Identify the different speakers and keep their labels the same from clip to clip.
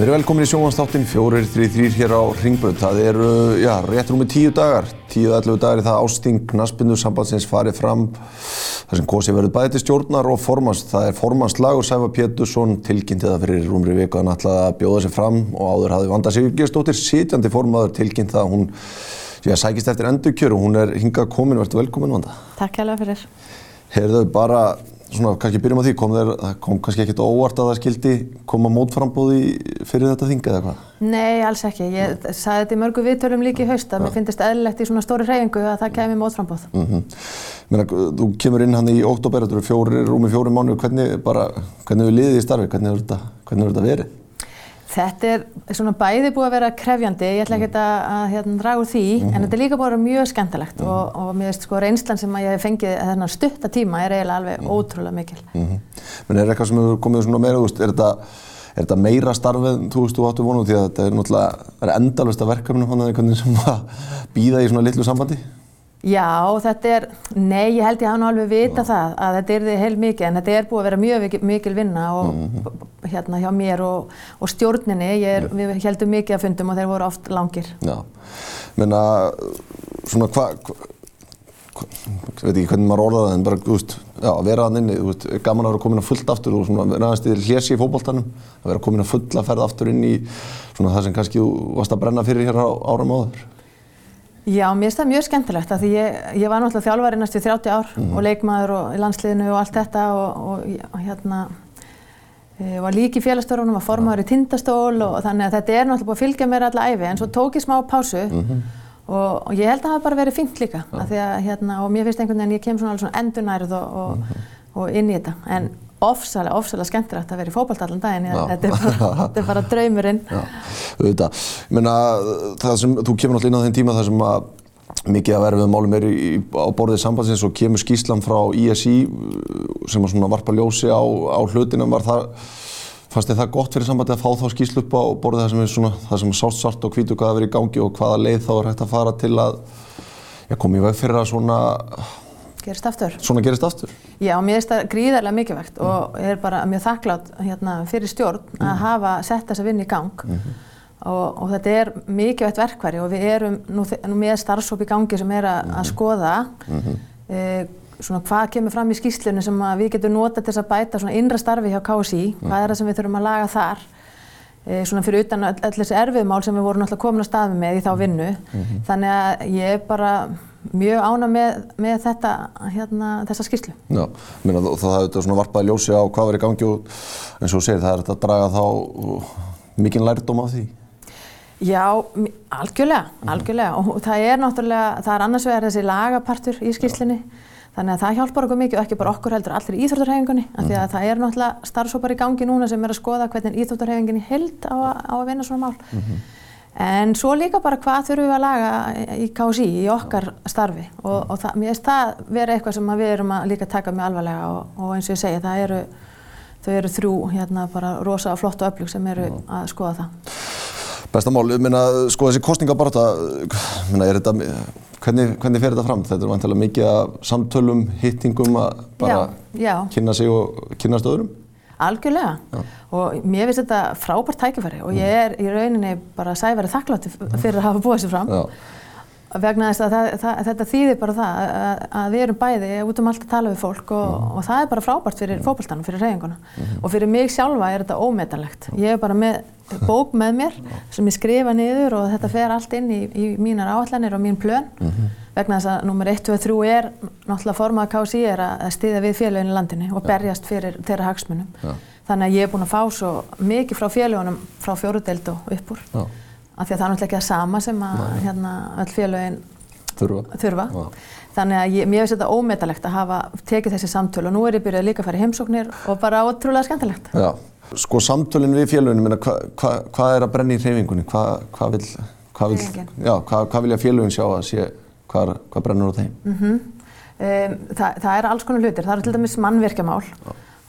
Speaker 1: Við erum velkomin í þrý, þrýr hér á Ringbröð. Það eru, já, rétt rúmið tíu dagar, tíu, ellu dagar í það ásting knaspindu sambandsins farið fram þar sem kosið verður bæði til stjórnar og formans. Það er formannslagur Sæfa Pétursson, tilkynnti það fyrir rúmri viku að hann ætlaði að bjóða sér fram og áður hafði Vanda Sigurgestóttir, sitjandi formadur, tilkynnt það að hún já, sækist eftir endurkjör og hún er hingað komin, verður velkomin Vanda.
Speaker 2: Takk hjálpa fyrir.
Speaker 1: Heyrðu bara, svona, kannski byrjum á því, kom, þeir, kom kannski ekkert óvart að það skildi koma mótframbóði fyrir þetta þinga eða hvað?
Speaker 2: Nei, alls ekki. Ég sagði þetta í mörgu viðtölum líka í haust að mér finnst eðlilegt í svona stóri hreyfingu að það kemi mótframbóð.
Speaker 1: Mm -hmm. Meina, þú kemur inn hann í oktober, þetta eru fjóri, rúmi fjóri mánu, hvernig, bara, hvernig við liðið í starfi, hvernig þetta, þetta verið?
Speaker 2: Þetta er svona bæði búið að vera krefjandi, ég ætla ekki að, að hérna, draga úr því, mm -hmm. en þetta er líka búið að vera mjög skemmtilegt mm -hmm. og, og mér veist sko reynslan sem að ég hef fengið þennan stutta tíma er eiginlega alveg mm -hmm. ótrúlega mikil.
Speaker 1: Men er eitthvað sem hefur komið svona meira, er þetta, er þetta meira starfið þú veist þú áttu vonu því að þetta er náttúrulega endalvista verkefnum hann að einhvern veginn sem að býða í svona litlu sambandi?
Speaker 2: Já, þetta er, nei, ég held ég hafa nú alveg vita Já. það að þetta er því heil mikið en þetta er búið að vera mjög mikil vinna og mm -hmm. hérna hjá mér og, og stjórninni, er, mm. við heldum mikið að fundum og þeir voru oft langir.
Speaker 1: Já, menna, svona hvað, hva, ég veit ekki hvernig maður orðaði en bara, þú veist, já, að vera þann inni, þú veist, gaman að vera komin að fullt aftur og svona aðeins til hlési í fókbóltanum, að vera komin að fulla ferð aftur inn í svona það sem kannski þú varst að brenna fyrir hér á áram áður.
Speaker 2: Já, mér finnst það mjög skemmtilegt að því ég, ég var náttúrulega þjálfari næstu 30 ár mm. og leikmaður og landsliðinu og allt þetta og, og, og hérna e, var líki í félagstörunum, var formadur í tindastól og þannig að þetta er náttúrulega búið að fylgja mér alla æfi en svo tók ég smá pásu mm -hmm. og, og ég held að það hafi bara verið fint líka ja. að, hérna, og mér finnst einhvern veginn að ég kem svona, svona endurnærið mm -hmm. og inn í þetta en ofsalega, ofsalega skemmtilegt að vera í fókbalt allan daginn, þetta er bara, þetta er bara draumurinn. Já,
Speaker 1: auðvitað. Ég meina, það sem, þú kemur alltaf inn á þenn tíma þar sem að mikið að verða við málum er í, á borðið sambandsins og kemur skýslan frá ISI sem að svona varpa ljósi á, á hlutinum, var það, fannst þið það gott fyrir sambandi að fá þá skýslu upp á borðið það sem er svona, það sem er sátt svart og hvítu hvað að vera í gangi og hvaða leið þá er hægt að fara til að, já, komið veg fyrir að svona
Speaker 2: Gerist aftur.
Speaker 1: Svona gerist aftur?
Speaker 2: Já, mér finnst það gríðarlega mikilvægt mm. og ég er bara mjög þakklátt hérna, fyrir stjórn mm. að hafa sett þessa vinn í gang mm -hmm. og, og þetta er mikilvægt verkværi og við erum nú, nú með starfsóp í gangi sem er að, -hmm. að skoða -hmm. e, svona hvað kemur fram í skýslunni sem við getum nota til að bæta svona innra starfi hjá KSI, hvað er það sem við þurfum að laga þar e, svona fyrir utan öll þessi erfiðmál sem við vorum alltaf komin á staði með í þá vinnu þannig að ég er bara mjög ána með, með þetta, hérna, þessa skýrslu.
Speaker 1: Já, minna, það hefur þetta svona varpaði ljósi á hvað verið gangi og eins og þú segir það er þetta að draga þá mikinn lærdom af því?
Speaker 2: Já, algjörlega, algjörlega og það er náttúrulega, það er annars vegar þessi lagapartur í skýrslinni þannig að það hjálpar okkur mikið og ekki bara okkur heldur allir í Íþróttarhefingunni af því að mm. það er náttúrulega starfsópar í gangi núna sem er að skoða hvernig Íþróttarhefingunni held á, á að vinna svona mál. Mm -hmm. En svo líka bara hvað þurfum við að laga í KSI, í okkar starfi og, og það, mér finnst það vera eitthvað sem við erum að líka taka mjög alvarlega og, og eins og ég segi það eru, þau eru þrjú hérna bara rosa og flott og öflug sem eru að skoða það.
Speaker 1: Besta mál, ég meina sko þessi kostningabarta, er þetta, hvernig, hvernig fer þetta fram? Þetta er vantilega mikið af samtölum, hittingum að bara Já. Já. kynna sig og kynast öðrum?
Speaker 2: Algjörlega. Já. og mér finnst þetta frábært tækifæri og ég er í rauninni bara sæverið þakklátti fyrir að hafa búið sér fram. Já. vegna þess að það, það, þetta þýðir bara það að, að við erum bæði út um allt að tala við fólk og, og það er bara frábært fyrir fókbaltanum, fyrir reyðinguna mm. Og fyrir mig sjálfa er þetta ómetanlegt. Ég er bara með bók með mér sem ég skrifa niður og þetta fer allt inn í, í mínar áallanir og mín plön. Mm -hmm vegna þess að nummer 1, 2 og 3 er náttúrulega formað KSI er að stiðja við félaginu landinu og berjast fyrir þeirra hagsmunum. Já. Þannig að ég er búinn að fá svo mikið frá félagunum frá fjórudeld og uppur. Já. Af því að það er náttúrulega ekki það sama sem að hérna, öll félagin þurfa. þurfa. Þannig að ég, mér finnst þetta ómetalegt að hafa tekið þessi samtöl og nú er ég byrjað líka að fara í heimsóknir og bara ótrúlega skemmtilegt.
Speaker 1: Já, sko samtölinn við félaginu, hvað hva, hva er að brenna í hreyfingunni? Hvað hva vil, vil, vilja félagin sjá að sé hvað, hvað brennur á þeim? Mm -hmm.
Speaker 2: um, það, það er alls konar hlutir, það eru til dæmis mannverkjamál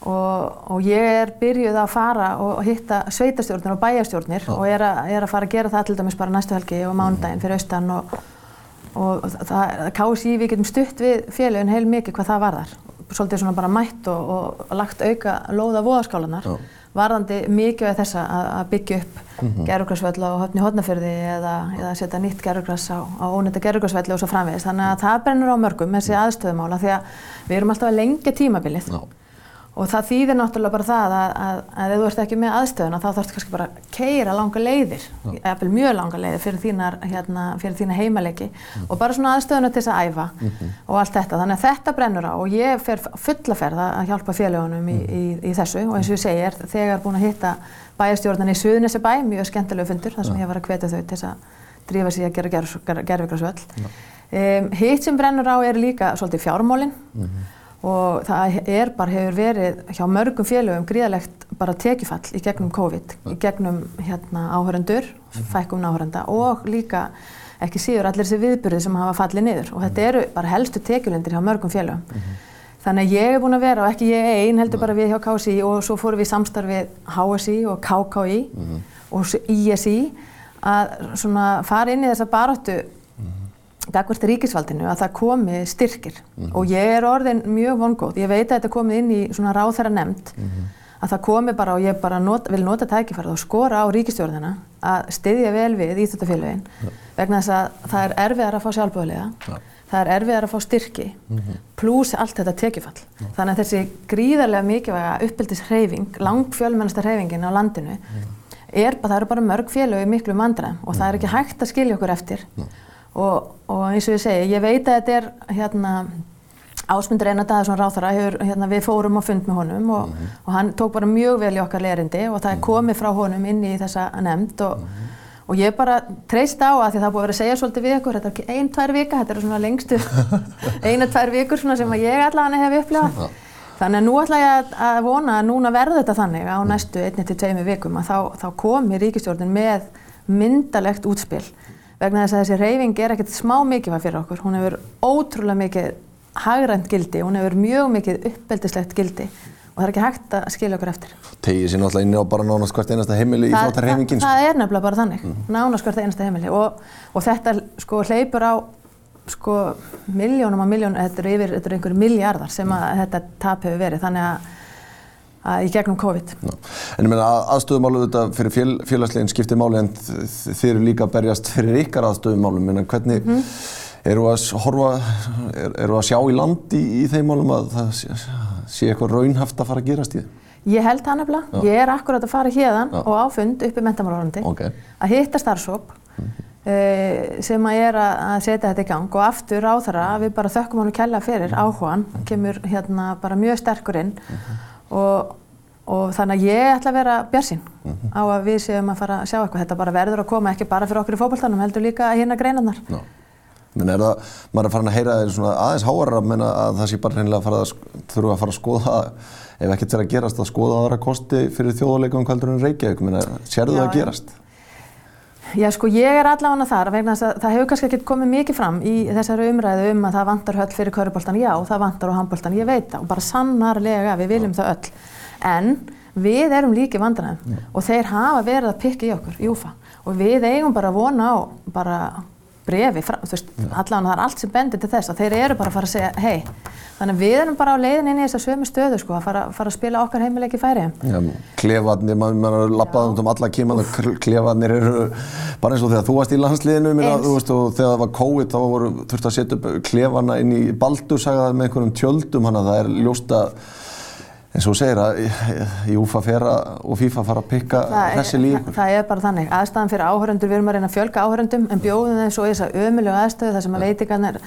Speaker 2: og, og ég er byrjuð að fara og hitta sveitastjórnir og bæjarstjórnir Já. og er, a, er að fara að gera það til dæmis bara næstu helgi og mánudaginn fyrir austan og, og það KSI við getum stutt við félagin heil mikið hvað það varðar svolítið svona bara mætt og, og lagt auka lóða voðaskálanar varðandi mikið af þessa að, að byggja upp mm -hmm. gerðugrassvöll á höfni hodnafyrði eða, eða setja nýtt gerðugrass á, á ónetta gerðugrassvelli og svo framvegist. Þannig að það brennur á mörgum þessi aðstöðumála því að við erum alltaf að lengja tímabilið. No. Og það þýðir náttúrulega bara það að, að, að ef þú ert ekki með aðstöðuna þá þarfst kannski bara að keira langa leiðir, eða mjög langa leiðir fyrir þínar, hérna, fyrir þína heimalegi mm. og bara svona aðstöðuna til þess að æfa mm -hmm. og allt þetta. Þannig að þetta brennur á og ég fer fullaferð að hjálpa félagunum í, í, í þessu og eins og ég segir þegar búin að hitta bæjastjórnan í Suðunissi bæ, mjög skemmtilegu fundur þar sem ég var að hvetja þau til þess að drífa sig að gera gerðvigrarsvöll. Ja. Um, hitt sem brennur á er líka svolítið fjármólinn mm -hmm og það er bara hefur verið hjá mörgum félögum gríðalegt bara tekifall í gegnum COVID, í gegnum hérna áhörendur, fækkum áhörenda og líka ekki síður allir þessi viðbyrði sem hafa fallið niður og þetta eru bara helstu tekjulindir hjá mörgum félögum. Mm -hmm. Þannig að ég hef búin að vera, og ekki ég einn, heldur bara við hjá KSI og svo fórum við í samstarfið HSI og KKI mm -hmm. og ISI að svona fara inn í þessa baróttu dagvart ríkisvaldinu að það komi styrkir mm -hmm. og ég er orðin mjög vongóð, ég veit að þetta komi inn í svona ráþæra nefnd mm -hmm. að það komi bara og ég bara not, vil nota tækifærið og skora á ríkistjórnina að styðja vel við Íþjóttafélagin ja. vegna þess að það er erfiðar að fá sjálfbúðlega, ja. það er erfiðar að fá styrki mm -hmm. pluss allt þetta tekifall. Ja. Þannig að þessi gríðarlega mikilvæga uppbyldishreyfing, langfjölmennasta hreyfingin á landinu er bara, það eru bara mörg félög í miklu mandra og það er ekki hægt að skilja okkur eftir og, og eins og ég segi, ég veit að þetta er hérna Ásmundur Einar Daðarsson ráþara, hérna, við fórum á fund með honum og, mm -hmm. og hann tók bara mjög vel í okkar lerindi og það er mhm. komið frá honum inn í þessa nefnd og, mm -hmm. og ég bara treyst á að því það búið að vera að segja svolítið við ykkur, þetta er ekki ein, tvær vika, þetta er svona lengstu eina, tvær vikur svona sem ég allavega hef upplifað. Þannig að nú ætla ég að, að vona að núna verður þetta þannig á næstu einni til tveimi vikum að þá, þá komi ríkistjórnin með myndalegt útspil vegna þess að þessi reyfing er ekkert smá mikilvæg fyrir okkur. Hún hefur ótrúlega mikið hagrænt gildi, hún hefur mjög mikið uppeldislegt gildi og það er ekki hægt að skilja okkur eftir.
Speaker 1: Tegið sér náttúrulega inn á bara nánast hvert einasta heimili í þáttar reyfingin.
Speaker 2: Það, það er nefnilega bara þannig, mm. nánast hvert einasta heimili og, og þetta sko hleypur á sko miljónum og miljónum, þetta eru yfir, þetta eru einhverju miljardar sem að þetta tap hefur verið þannig að í gegnum COVID.
Speaker 1: Já. En ég meina að, aðstöðumálu þetta fyrir fél, félagsleginn skiptir máli en þið eru líka að berjast fyrir ykkar aðstöðumálum. En hvernig mm eru að horfa, er, eru að sjá í landi í, í þeim málum að það sé, sé eitthvað raunhaft að fara að gerast í þið?
Speaker 2: Ég held það nefnilega. Ég er akkurat að fara hérðan og áfund upp í mentamálvarandi okay. að hitta starfsóp mm -hmm. uh, sem að er að setja þetta í gang og aftur á þara við bara þökkum að kella fyrir áhugan, kemur hérna bara mjög sterkur inn mm -hmm og, og þannig að ég ætla að vera björnsinn mm -hmm. á að við séum að fara að sjá eitthvað. Þetta bara verður að koma ekki bara fyrir okkur í fókbaltanum, heldur líka hérna greinarnar. No.
Speaker 1: Menn er það, maður er farin að heyra þeir svona aðeins háarar að menna að það sé bara reynilega að fara að þurfa að fara að skoða ef ekkert fyrir að gerast að skoða aðra kosti fyrir þjóðuleikum kvældur en Reykjavík, menna sérðu það að gerast?
Speaker 2: Já sko ég er allavega þar vegna þess að það hefur kannski ekki komið mikið fram í þessari umræðu um að það vantar höll fyrir kauruboltan, já það vantar á handboltan, ég veit það og bara sannarlega við viljum það öll. En við erum líki vandræðum og þeir hafa verið að pikka í okkur, júfa og við eigum bara að vona á bara brefi, þú veist, allavega það er allt sem bendir til þess að þeir eru bara að fara að segja hei, þannig að við erum bara á leiðin inn í þessa sömu stöðu sko, að fara, fara að spila okkar heimileiki færi.
Speaker 1: Já, klefarnir, maður er lappaðum um alla kíman og klefarnir eru bara eins og þegar þú varst í landsliðinu, minna, þú veist, og þegar það var COVID þá voru þurft að setja upp klefarna inn í baldur, sagða það með einhverjum tjöldum, hann að það er ljósta og þú segir að Júfa fera og FIFA fara að pikka þessi líf.
Speaker 2: Það er bara þannig. Aðstæðan fyrir áhöröndur, við erum að reyna að fjölga áhöröndum en bjóðum þeim svo í þessa ömulegu aðstöðu þar sem að veitingarnir,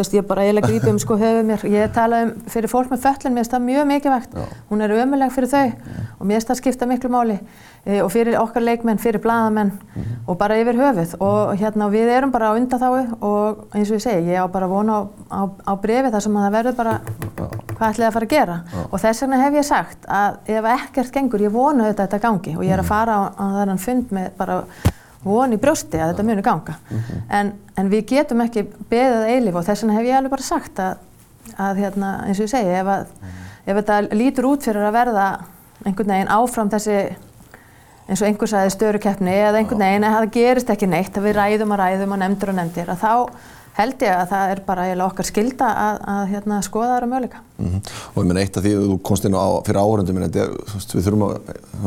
Speaker 2: þú veist ég bara eiginlega grípi um sko höfuð mér. Ég tala um fyrir fólk með föllin, mér finnst það mjög mikilvægt. Já. Hún er ömuleg fyrir þau Já. og mér finnst það skipta miklu máli e, og fyrir okkar leikmenn, fyrir bladamenn mm -hmm. og bara yfir höfuð og hérna við erum bara á undatháu og eins og ég segi, ég á bara vona á, á, á brefi þar sem að það verður bara hvað ætlið að fara að gera Já. og þess vegna hef ég sagt að ef ekkert gengur, ég vona auðvitað að þetta gangi og ég er að mhm. fara á, á þennan fund með bara voni brjósti að þetta muni ganga mm -hmm. en, en við getum ekki beðað eilif og þess vegna hef ég alveg bara sagt að, að hérna, eins og ég segi ef, að, mm. ef þetta lítur út fyrir að verða einhvern veginn áfram þessi eins og einhver sagði störukeppni eða einhvern veginn að það gerist ekki neitt að við ræðum og ræðum og nefndur og nefndir að þá held ég að það er bara eiginlega okkar skilda að, að hérna, skoða það á möguleika.
Speaker 1: Mm -hmm. Og ég menn eitt af því að þú komst inn á fyrir áhörundum, við þurfum að,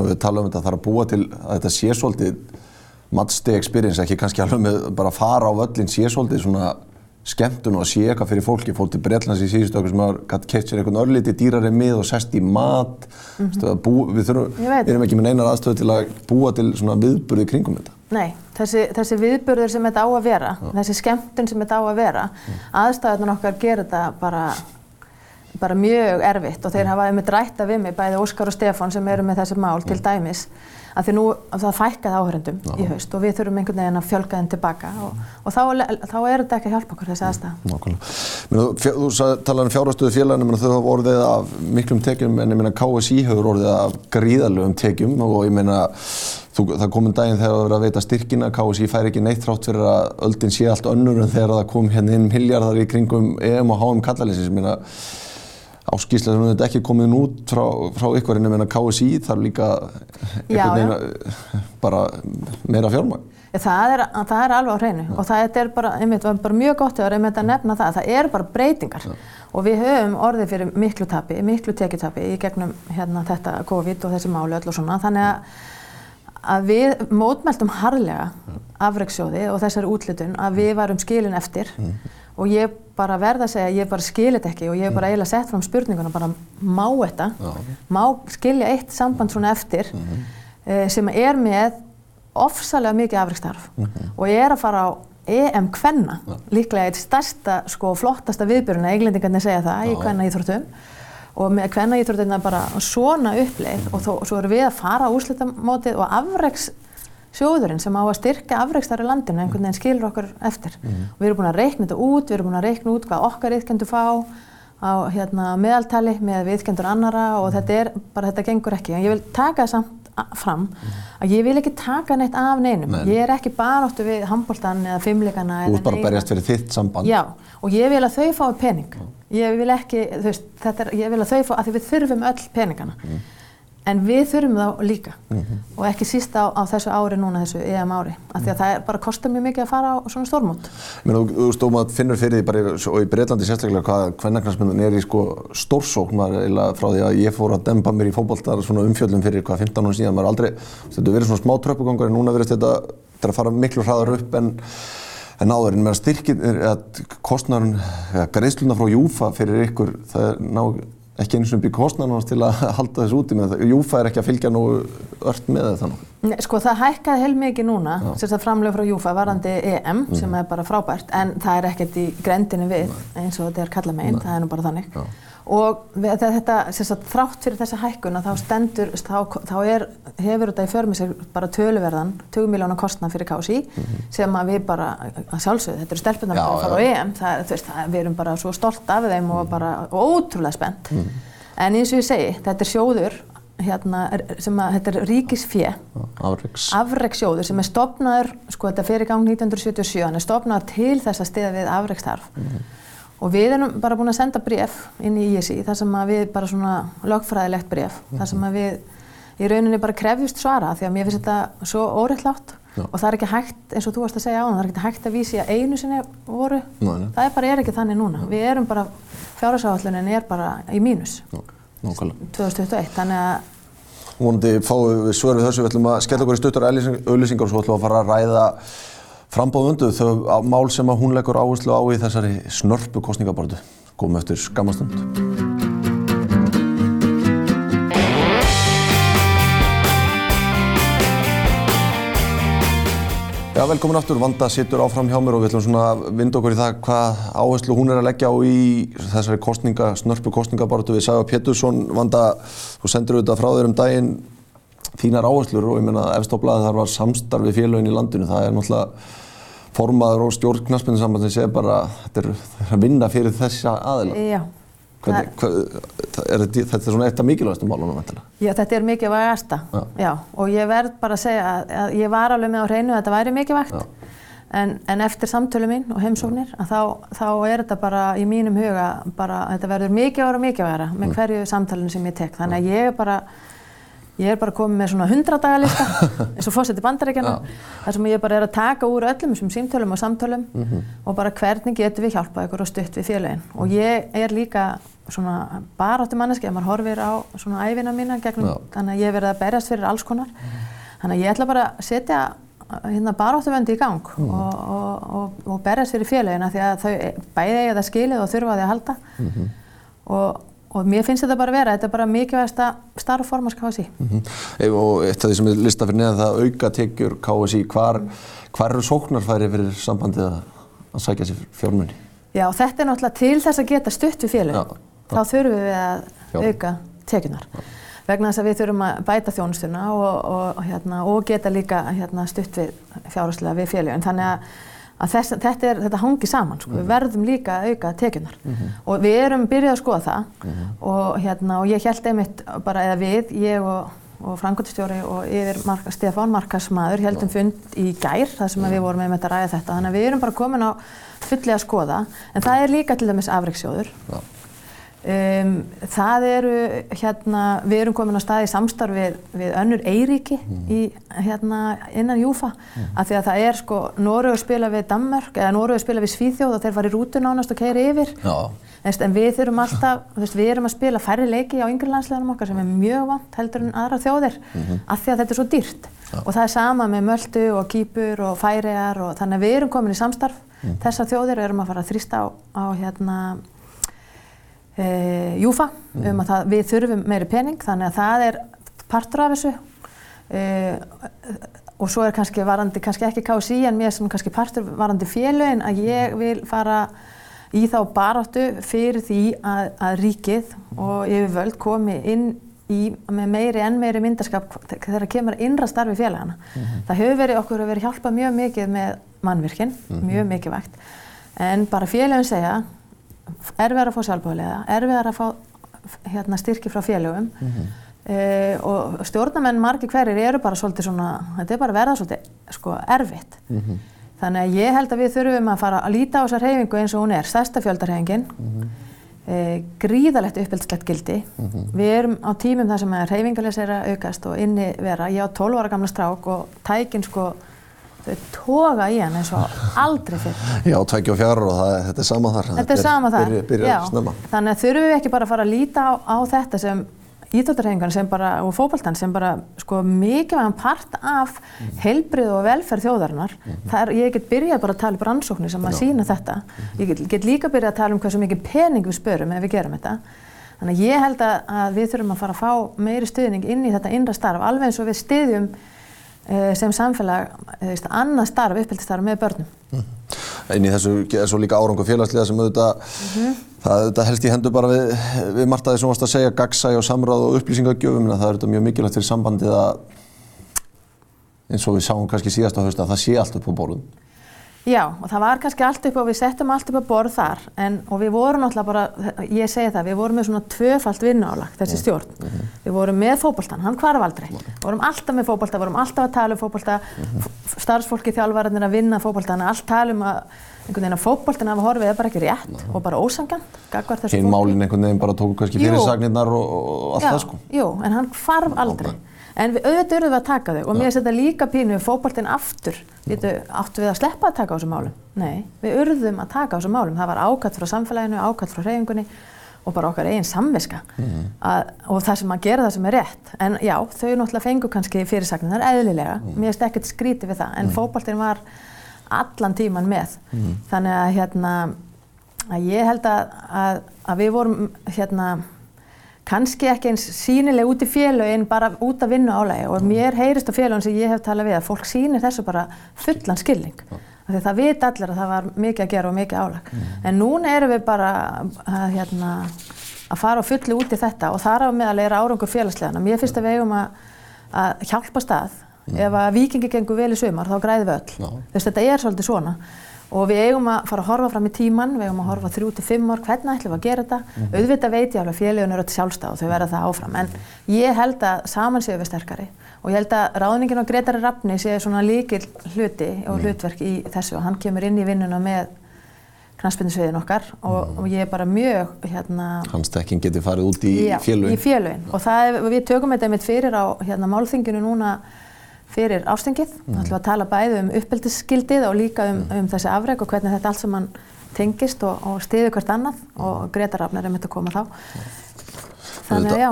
Speaker 1: við tala um þetta, það þarf að búa til að þetta sé svolítið matchday experience, ekki kannski alveg með bara að fara á völlin, sé svolítið svona skemmtun og að sé eitthvað fyrir fólki, fólk til Breitlands í síðustu okkur sem har keitt sér einhvern örlíti dýrari mið og sest í mat, mm -hmm. bú, við, þurfum, erum ekki með neinar aðstöðu til að búa til svona viðburði kringum þetta.
Speaker 2: Nei, þessi, þessi viðburður sem þetta á að vera, Já. þessi skemmtun sem þetta á að vera, aðstæðunar okkar gerir þetta bara, bara mjög erfitt og þeir hafa einmitt rætta við mig, bæði Óskar og Stefán sem eru með þessi mál til dæmis, að því nú það fækkaði áhörendum í haust og við þurfum einhvern veginn að fjölga þeim tilbaka og, og þá, þá er þetta ekki að hjálpa okkur þessi aðstæða.
Speaker 1: Nákvæmlega. Þú talaði um fjárhastöðu félaginu, þau hafa orðið af miklum tekjum en ég meina KSI hefur orðið af gríðalögum tekjum og ég meina Þú, það kom um daginn þegar það verið að veita styrkina, KSI fær ekki neitt þrátt fyrir að öldin sé allt önnur en þegar það kom hérna inn miljardar í kringum EM og HM kallalins. Áskýrslega sem þetta ekki komið út frá, frá ykkur en meina KSI þarf líka einhvern veginn bara meira fjármæg.
Speaker 2: Það er, það er alveg á hreinu ja. og það er bara, einmitt, bara mjög gott að nefna það. Það er bara breytingar ja. og við höfum orðið fyrir miklu tapi, miklu tekjutapi í gegnum hérna, þetta COVID og þessi máli öll og svona. Þannig að, að við mótmæltum harlega afreiksjóði og þessari útlutun að við varum skilin eftir mm. Og ég bara verða að segja að ég bara skilit ekki og ég hef bara eiginlega sett fram spurninguna bara má þetta, Já. má skilja eitt samband svona eftir mm -hmm. uh, sem er með ofsalega mikið afrikstarf mm -hmm. og ég er að fara á EM Kvenna, ja. líklega eitt stærsta, sko, flottasta viðbjörna, eiglendingarnir segja það í Kvenna íþróttum og með Kvenna íþróttina bara svona uppleið mm -hmm. og, þó, og svo erum við að fara á úrslutamótið og afreiks sjóðurinn sem á að styrka afreikstar í landinu einhvern veginn skilur okkur eftir mm. við erum búin að reikna þetta út, við erum búin að reikna út hvað okkar ytkendur fá á hérna, meðaltali með viðkendur annara og mm. þetta er bara, þetta gengur ekki en ég vil taka það samt fram mm. að ég vil ekki taka neitt af neinum Men. ég er ekki bara áttu við handbóltan eða fimmleikana
Speaker 1: Þú ert bara að berjast fyrir þitt samband
Speaker 2: Já, og ég vil að þau fái pening ég vil ekki, þú veist, þetta er, ég vil að þau fái, að við þurfum öll peningana mm. En við þurfum þá líka. Mm -hmm. og ekki síst á, á þessu ári núna, þessu EM ári, af því að það er bara kostar mjög mikið að fara á svona stórmót.
Speaker 1: Mér þú, þú stóðum að finnur fyrir því bara og í Breitlandi sérstaklega hvað hvernarknarsmyndun er í sko stórsókn eða frá því að ég fór að dempa mér í fókbóltar svona umfjöldum fyrir hvað 15 ára síðan, maður aldrei, þetta verið svona smá tröppugangar en núna verist þetta, þetta að fara miklu hraðar upp en En áður, en mér styrkir að kostnarun, ja, greiðsluna frá Júfa fyrir ykkur, það er ná ekki eins og byggja kostnarnar til að halda þessu úti með það. Júfa er ekki að fylgja nú ört með það þannig.
Speaker 2: Nei, sko það hækkaði heil mikið núna, sérstaklega framlega frá Júfa varandi EM mm. sem er bara frábært en það er ekkert í grendinu við Nei. eins og þetta er kalla meginn, það er nú bara þannig. Já og þetta, sagt, þrátt fyrir þessa hækkuna þá stendur, þá, þá er, hefur þetta í förmið sér bara töluverðan 20 miljónar kostnað fyrir KSI mm -hmm. sem að við bara, að sjálfsögðu, þetta eru stelpunar að fara á EM, það, veist, það, við erum bara svo stolt af þeim og bara ótrúlega spennt. Mm -hmm. En eins og ég segi, þetta er sjóður hérna, sem að, þetta er ríkisfjö, afreiksjóður sem er stopnaður, sko þetta í gang 1977, hann er stopnaður til þess að stiða við afreikstarf. Og við erum bara búin að senda bref inn í ISI þar sem við bara svona lögfræðilegt bref, þar sem að við í rauninni bara krefjust svara því að mér finnst þetta svo óreittlátt og það er ekki hægt, eins og þú varst að segja á það, það er ekki hægt að vísi að einu sinni voru, Næ, það er bara er ekki þannig núna. Við erum bara, fjárhásáhallunin er bara í mínus, Nókala. 2021, þannig að
Speaker 1: Vonandi fáum við svör við þessu, við ætlum að skella okkur í stuttar auðlýsingar og svo ætlum við að fara að ræða frambáðundu þau mál sem að hún leggur áherslu á í þessari snörpu kostningabordu. Góðum eftir skamastund. Já, velkomin aftur. Vanda sittur áfram hjá mér og við ætlum svona að vinda okkur í það hvað áherslu hún er að leggja á í þessari kostninga, snörpu kostningabordu. Við að Pétursson, Vanda, þú sendur auðvitað frá þér um daginn þínar áherslur og ég menna efstóblaði þar var samstarfið félagin í landinu. Það er náttúrulega formaður og stjórn knastbyndinsamband sem segir bara þetta er að vinna fyrir þessa aðila.
Speaker 2: Já.
Speaker 1: Hvernig, hvað, er þetta, þetta er svona eitt af mikilvægastu málunum vantilega?
Speaker 2: Já, þetta er mikilvægasta. Já. Já, og ég verð bara að segja að, að ég var alveg með á hreinu að þetta væri mikilvægt. En, en eftir samtölu mín og heimsóknir þá, þá er þetta bara í mínum huga bara þetta verður mikilvægur og mikilvægara með mm. hverju samtalenu sem ég tek. Þannig að ég er bara Ég er bara komið með svona 100 dagalista eins og fórseti bandaríkjana þar sem ég bara er að taka úr öllum þessum símtölum og samtölum mm -hmm. og bara hvernig getur við hjálpað ykkur og stutt við félagin og ég er líka svona baráttu manneski að maður horfir á svona æfina mína gegnum Já. þannig að ég verði að berjast fyrir alls konar mm -hmm. þannig að ég ætla bara að setja hérna baráttuvöndi í gang mm -hmm. og, og, og, og berjast fyrir félagina því að þau bæði eiga það skilið og þurfa því að halda mhm. og og mér finnst þetta bara að vera, þetta er bara mikilvægast að starf formast KSI. Mm
Speaker 1: -hmm. Og eitt af því sem er listað fyrir neðan það auka tekjur KSI, hvar, hvar eru sóknarfæri fyrir sambandið að, að sækja sér fjármunni?
Speaker 2: Já, þetta er náttúrulega til þess að geta stutt við félagin. Þá þurfum við að Já. auka tekjunar. Já. Vegna þess að við þurfum að bæta þjónustuna og, og, hérna, og geta líka hérna, stutt við fjárháslega við félagin. Þannig að Þess, þetta, er, þetta hangi saman, sko. mm -hmm. við mhm. verðum líka að auka tekjunar mm -hmm. og við erum byrjuð að skoða það mm -hmm. og, hérna, og ég held einmitt bara eða við, ég og, og Frankóttistjóri og yfir Marka, Stefán Markasmaður heldum fund í gær þar sem við vorum einmitt að ræða þetta þannig að við erum bara komin á fulli að skoða en það er líka til dæmis afreiksjóður Um, það eru, hérna, við erum komin á stað í samstarf við, við önnur Eiríki mm. í, hérna, innan Júfa mm. af því að það er sko, Norröður spila við Danmark eða Norröður spila við Svíþjóð og þeir fara í rútu nánast og keira yfir Eðst, en við þurfum alltaf, veist, við erum að spila færri leiki á yngri landsleganum okkar sem er mjög vant heldur en aðra þjóðir mm -hmm. af því að þetta er svo dýrt Já. og það er sama með Möldu og Kýpur og Færiar og þannig að við erum komin í samstarf mm. þessar þjóðir erum að fara að þrýsta á, á hérna Júfa mm. um að það, við þurfum meiri pening þannig að það er partur af þessu e, og svo er kannski varandi, kannski ekki KSI en mér sem kannski partur varandi félögin að ég vil fara í þá baráttu fyrir því að, að ríkið og yfirvöld komi inn í með meiri en meiri myndarskap þegar kemur innra starfi félagana. Mm -hmm. Það hefur verið okkur að vera hjálpað mjög mikið með mannvirkinn, mm -hmm. mjög mikið vægt en bara félagin segja erfiðar að fá sjálfbóðlega, erfiðar að fá hérna, styrki frá félögum mm -hmm. e, og stjórnamenn margi hverjir eru bara svolítið svona, þetta er bara verða svolítið sko, erfitt. Mm -hmm. Þannig að ég held að við þurfum að fara að líta á þessa reyfingu eins og hún er, stærsta fjöldarhefingin, mm -hmm. e, gríðalegt uppbyldslegt gildi. Mhm. Við erum á tímum þar sem reyfingarleis er að aukast og inni vera, ég á 12 ára gamla strák og tækin sko þau toga í hann eins og aldrei fyrir.
Speaker 1: Já, tveikja og fjara og það, þetta er sama þar.
Speaker 2: Þetta er sama þar, já. Þannig að þurfum við ekki bara að fara að líta á, á þetta sem íþjóttarhengan sem bara, og fókbaltan sem bara sko mikilvægum part af mm. heilbrið og velferð þjóðarinnar. -hmm. er, ég get byrjað bara að tala um rannsóknir sem að sína þetta. Mhm. Ég get, get líka byrjað að tala um hversu mikið pening við spörum ef við gerum þetta. Þannig að ég held að við þurfum að fara að fá meiri stuðning inn í þetta innra starf alveg eins og við styðjum sem samfélag eh, annað starf, upphildistarf með börnum. Mm.
Speaker 1: Einnig þessu er svo líka árangu félagslega sem auðvitað, mm -hmm. það auðvitað helst í hendu bara við, við Martaði sem varst að segja gagsæ og samráð og upplýsingagjöfum, það er auðvitað mjög mikilvægt fyrir sambandið að eins og við sáum kannski síðast á höst að það sé allt upp á borðum.
Speaker 2: Já, og það var kannski allt upp og við settum allt upp að borð þar en, og við vorum náttúrulega bara, ég segi það, við vorum með svona tvöfalt vinnálag þessi stjórn. Mm -hmm. Við vorum með fókbaltan, hann hvarf aldrei. Við vorum alltaf með fókbalta, vorum alltaf að tala um fókbalta, mm -hmm. starfsfólki þjálfvarðin að vinna fókbaltana, allt tala um að einhvern veginn að fókbaltin af að horfið er bara ekki rétt og bara ósangant.
Speaker 1: Hinn málinn einhvern veginn bara tóku kannski fyrirsagnirnar og, og allt
Speaker 2: Já,
Speaker 1: það sko.
Speaker 2: Jú, en hann hvarf aldrei. Okay. En við auðvitað erum við að taka þau og mér finnst þetta líka pínu fókbaltinn aftur. Vitu, áttu við að sleppa að taka á þessum málum? Nei, við urðum að taka á þessum málum. Það var ákvæmt frá samfélaginu, ákvæmt frá hreyfingunni og bara okkar eigin samviska mm að, og það sem að gera það sem er rétt. En já, þau náttúrulega fengu kannski fyrirsagnar eðlilega. Mm. Mér finnst ekkert skrítið við það. En mm fókbaltinn var allan tíman með. Mhm. Þannig að, hérna, að ég held að, að, að við vorum hérna kannski ekki eins sínileg út í félagin bara út að vinna álægi og mér heyrist á félagin sem ég hef talað við að fólk sýnir þessu bara fullan skilning. Af því það vit allir að það var mikið að gera og mikið álæg mm. en núna erum við bara að, hérna, að fara fulli út í þetta. Og þar á meðal er árangur félagslegana mér finnst að við eigum að, að hjálpa stað mm. ef að vikingi gengur vel í sumar þá græði við öll. No. þess að þetta er svolítið svona og við eigum að fara að horfa fram í tíman, við eigum að horfa þrjú til fimm ár, hvernig ætlum við að gera þetta? Mm -hmm. Auðvitað veit ég alveg að félagun eru öll sjálfstæð og þau verða það áfram, en ég held að saman séu við sterkari og ég held að ráðningin á Gretari Rappni séu svona líkil hluti og mhm. hlutverk í þessu og hann kemur inn í vinnuna með knastbyrnusviðin okkar og,
Speaker 1: Mm.
Speaker 2: og ég er bara mjög hérna,
Speaker 1: Hans tekking getur farið út í
Speaker 2: Já,
Speaker 1: félögin.
Speaker 2: í félögin og það við tökum þetta einmitt fyrir á hérna, málþinginu núna fyrir ástingið. Mm. Það ætlum að tala bæði um uppeldisskildið og líka um, um þessi afreg og hvernig þetta allt saman tengist og, og stiður hvert annað og Greta Rafnar er mitt að koma þá. Þannig að já,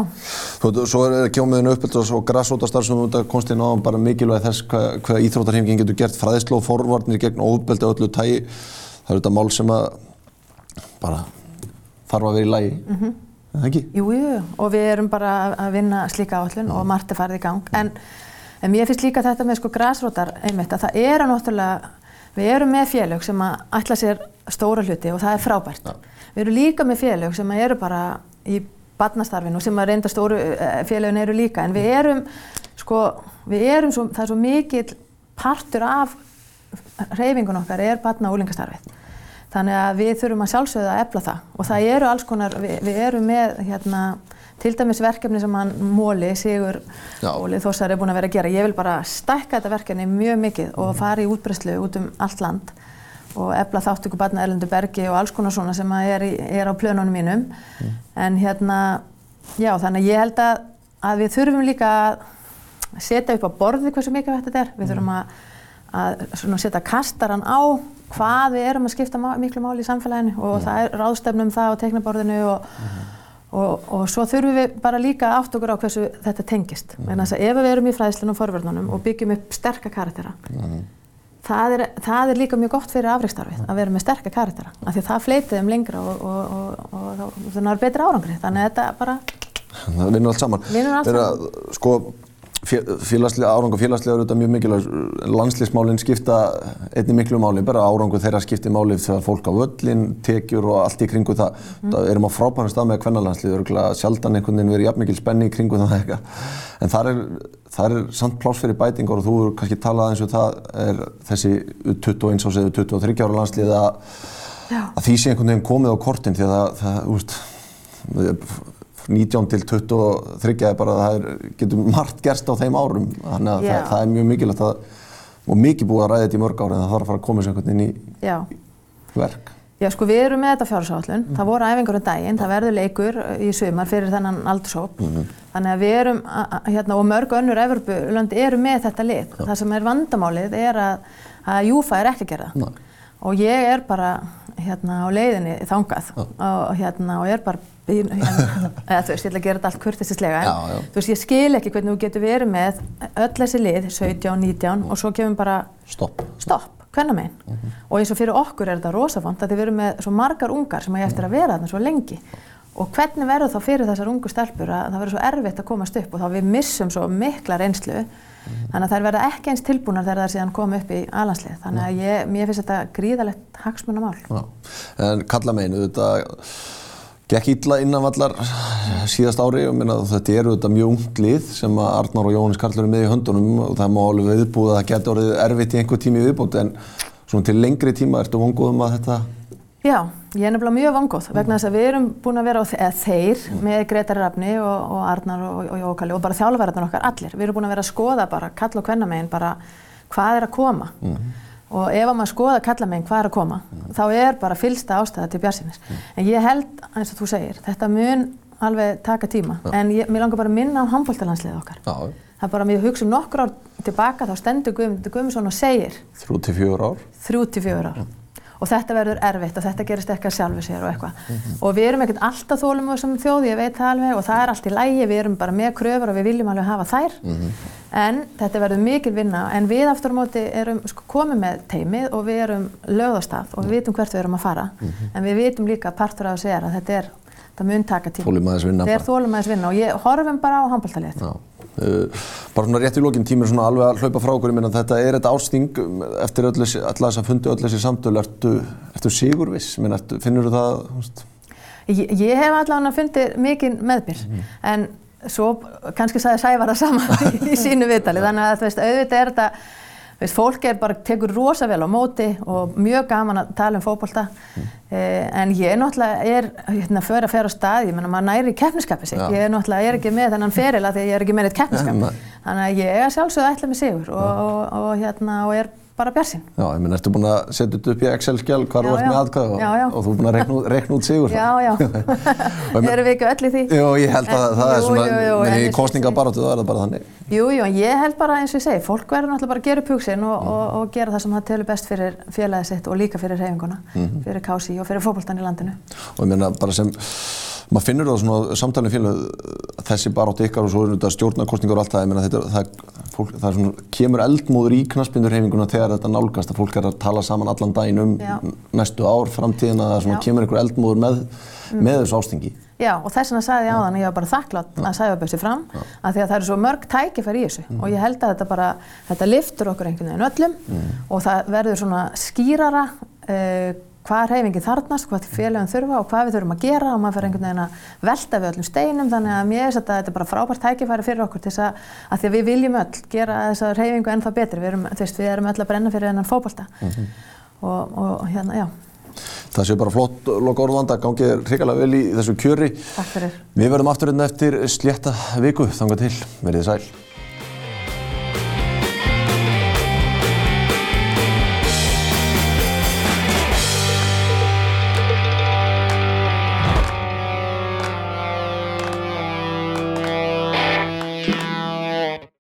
Speaker 1: Þú svo er kjómiðinu uppbyldast og grassótastarf sem þú veit að konstið náðan bara mikilvæg þess hvað, hvað íþróttarhefingin getur gert fræðslu og forvarnir gegn og öllu tægi. Það er þetta mál sem að bara þarf að vera í lægi, mm -hmm. ekki?
Speaker 2: jú, jú, og við erum bara að- að vinna slíka áallun og margt er farið í gang. En, en mér finnst líka þetta með sko græsrótar einmitt að það eru náttúrulega, við erum með félög sem að ætla sér stóra hluti og það er frábært.
Speaker 1: Já.
Speaker 2: Við erum líka með félög sem eru bara í barnastarfinu og sem að reynda stóru eh, félögin eru líka en við erum sko, við erum svo, það er svo mikill partur af reyfingun okkar er barna og úlingastarfið. Þannig að við þurfum að sjálfsögða að efla það og það eru alls konar, við, við erum með hérna, til dæmis verkefni sem hann Móli, Sigur
Speaker 1: Já.
Speaker 2: Óli Þórsar er búin að vera að gera. Ég vil bara stækka þetta verkefni mjög mikið og fara í útbreyslu út um allt land og efla þáttöku barna Erlendu Bergi og alls konar svona sem er, í, er á plönunum mínum. En hérna, já þannig að ég held að, að við þurfum líka að setja upp á borði hversu mikilvægt þetta er. Við þurfum að, að setja kastaran á hvað við erum að skipta miklu máli í samfélaginu og það er ráðstefnum það á teiknaborðinu og, og, og svo þurfum við bara líka að átt okkur á hversu þetta tengist. Mm. Ef við erum í fræðslunum og forverðunum og byggjum upp sterka karaktera, það, er, það er líka mjög gott fyrir afreikstarfið að vera með sterka karaktera. Af því að það fleitið þeim lengra og, og, og, og þá það er betri árangri. Þannig að þetta bara,
Speaker 1: Það vinnur allt saman.
Speaker 2: Vinnur allt
Speaker 1: Þeirra, Sko, fé- félagslega, árangur félagslega er auðvitað mjög mikilvæg. Landslýsmálinn skipta einni miklu máli, bara árangur þeirra skiptir máli þegar fólk á völlin, tekjur og allt í kringu það.
Speaker 2: Mm.
Speaker 1: Það erum á frábærum stað með kvennalandslið, örgulega sjaldan einhvern veginn verið jafn mikil spenni í kringu það eitthvað. En þar er, þar er samt pláss fyrir bætingar og þú hefur kannski talað eins og það er þessi 21 ás eða 23 ára landslið að, að því sé einhvern veginn komið á kortin því að það, það úst, 19 til 23 er bara það er, getur margt gerst á þeim árum þannig að það, það er mjög mikilvægt að og mikið búið að ræða þetta í mörg ári en það þarf að fara að koma sér einhvern veginn í
Speaker 2: já.
Speaker 1: verk.
Speaker 2: Já, sko við erum með þetta fjársáallun, það voru æfingur um daginn, það verður leikur í sumar fyrir þennan aldurshóp. Þannig að við erum, a- a- hérna, og mörg önnur Evropulönd eru með þetta lið. Það sem er vandamálið er að, að Júfa er ekki að gera.
Speaker 1: Nei.
Speaker 2: Og ég er bara hérna á leiðinni þangað og hérna og er bara, hérna, eða þú veist, ég ætla að gera þetta allt kurtisislega, en þú veist, ég skil ekki hvernig þú getur verið með öll þessi lið, 17, 19 og svo kemur bara
Speaker 1: Stopp.
Speaker 2: stopp, hvenna megin. Og eins og fyrir okkur er þetta rosafont að við erum með svo margar ungar sem að ég eftir að vera þarna svo lengi. Og hvernig verður þá fyrir þessar ungu stelpur að það verður svo erfitt að komast upp og þá við missum svo mikla reynslu. Þannig að þær verða ekki eins tilbúnar þegar þær síðan koma upp í alanslið. Þannig að ég, mér finnst þetta gríðalegt hagsmunamál.
Speaker 1: Gekk illa innanvallar síðast ári. Og minna, þetta eru þetta mjög ungt lið sem að Arnar og Jóhannes Karl eru með í höndunum og það má alveg viðbúið að það getur orðið erfitt í einhver tími í viðbútt en svona til lengri tíma ertu vonguðum að þetta
Speaker 2: Já, ég er nefnilega mjög vangóð vegna þess að við erum búin að vera á, þeir með Gretar Rafni og, og Arnar og, og Jókali og bara þjálfverðarnar okkar allir. Við erum búin að vera að skoða bara kall og kvennamegin bara hvað er að koma og ef að maður skoða kallamegin hvað er að koma? Þá er bara fylsta ástæða til bjarsinnis. En ég held, eins og þú segir, þetta mun alveg taka tíma. En ég, mér langar bara að minna á handbóltalandsliðið okkar.
Speaker 1: Já,
Speaker 2: Það er bara að mér hugsa um nokkur ár tilbaka þá stendur Guðmundur Guðmundsson og segir
Speaker 1: þrjú til fjögur ár.
Speaker 2: þrjú til fjögur ár og þetta verður erfitt og þetta gerist ekki að sjálfu sér og eitthvað. Og við erum ekkert alltaf þólum sem þjóð, ég veit það alveg og það er allt í lægi, við erum bara með kröfur og við viljum alveg hafa þær. En þetta verður mikil vinna en við aftur á móti erum sko, komið með teimið og við erum lögðastaf og við vitum hvert við erum að fara. En við vitum líka að partur af þessu er að þetta er það mun taka tíma.
Speaker 1: Þolum aðeins vinna
Speaker 2: Þetta er
Speaker 1: bara.
Speaker 2: þólum aðeins vinna og ég horfum bara á handbóltalið.
Speaker 1: Uh, bara svona rétt í lókinn tíminn svona alveg að hlaupa frá okkur, ég meina þetta er þetta ásting um, eftir öll þess að fundi öll þessi samtölu, ertu, ertu sigurviss, Meina, ertu, finnur þú það, þú veist?
Speaker 2: Ég, ég hef allavega fundið mikinn meðbyr en svo kannski sagði Sævar það sama í sínu viðtali. Þannig að þú veist, auðvitað er þetta veist, fólk er bara, tekur rosa vel á móti og mjög gaman að tala um fótbolta. Eh, en ég náttúrulega er hérna fyrir að fer á stað, ég menna maður næri keppniskapi sig,
Speaker 1: Já.
Speaker 2: ég er náttúrulega er ekki með þennan feril að því að ég er ekki með eitt keppniskap
Speaker 1: Nei.
Speaker 2: þannig að ég er sjálfsögðu ætla með sigur og, og, og hérna og er bara björnsinn.
Speaker 1: Já, ég minn, ertu búin að setja þetta upp í Excel-skjál hvar þú ert með atkvæða
Speaker 2: Já, já.
Speaker 1: og, og þú er búin að rekna, út- sigur
Speaker 2: Já, já. Erum við ekki öll í því?
Speaker 1: Jú, ég held að
Speaker 2: En-
Speaker 1: það er svona, menn í kostningabaráttu það er það bara þannig.
Speaker 2: Jú, jú, en ég held bara eins og ég segi, fólk verður náttúrulega bara að gera upp hugsin og,
Speaker 1: Mm.
Speaker 2: og, og gera það sem það telur best fyrir félagið sitt og líka fyrir reyfinguna,
Speaker 1: Mhm.
Speaker 2: fyrir KSI og fyrir fókbaltan í landinu.
Speaker 1: Og ég meina bara sem, maður finnur það svona samtalið félag, þessi baráttu ykkar og svo er þetta stjórnarkostningar og allt það, ég meina þetta, það, fólk, það er svona, kemur eldmóður í knaspindurheifinguna þegar þetta nálgast að fólk er að tala saman allan daginn um
Speaker 2: Já.
Speaker 1: næstu ár, framtíðina, það svona
Speaker 2: Já.
Speaker 1: kemur einhver eldmóður með, með þessu ástingi.
Speaker 2: Já, og þess vegna sagði ég áðan að ég var bara þakklátt að sæfa bjössi fram, af því að það eru svo mörg tækifæri í þessu
Speaker 1: Mm.
Speaker 2: og ég held að þetta bara, þetta liftur okkur einhvern veginn öllum og það verður svona skýrara uh, hvað reyfingin þarnast, hvað félagin þurfa og hvað við þurfum að gera og maður fyrir einhvern veginn að velta við öllum steinum, þannig að mér finnst að þetta er bara frábært tækifæri fyrir okkur til þess að, að því að við viljum öll gera þessa reyfingu ennþá betri, við erum, veist, við erum öll að brenna fyrir þennan fótbolta og, og hérna, já,
Speaker 1: Það sé bara flott loka orðvanda, gangið hrikalega vel í þessu kjöri.
Speaker 2: takk fyrir.
Speaker 1: Við verðum aftur hérna eftir slétta viku, þangað til, verið sæl.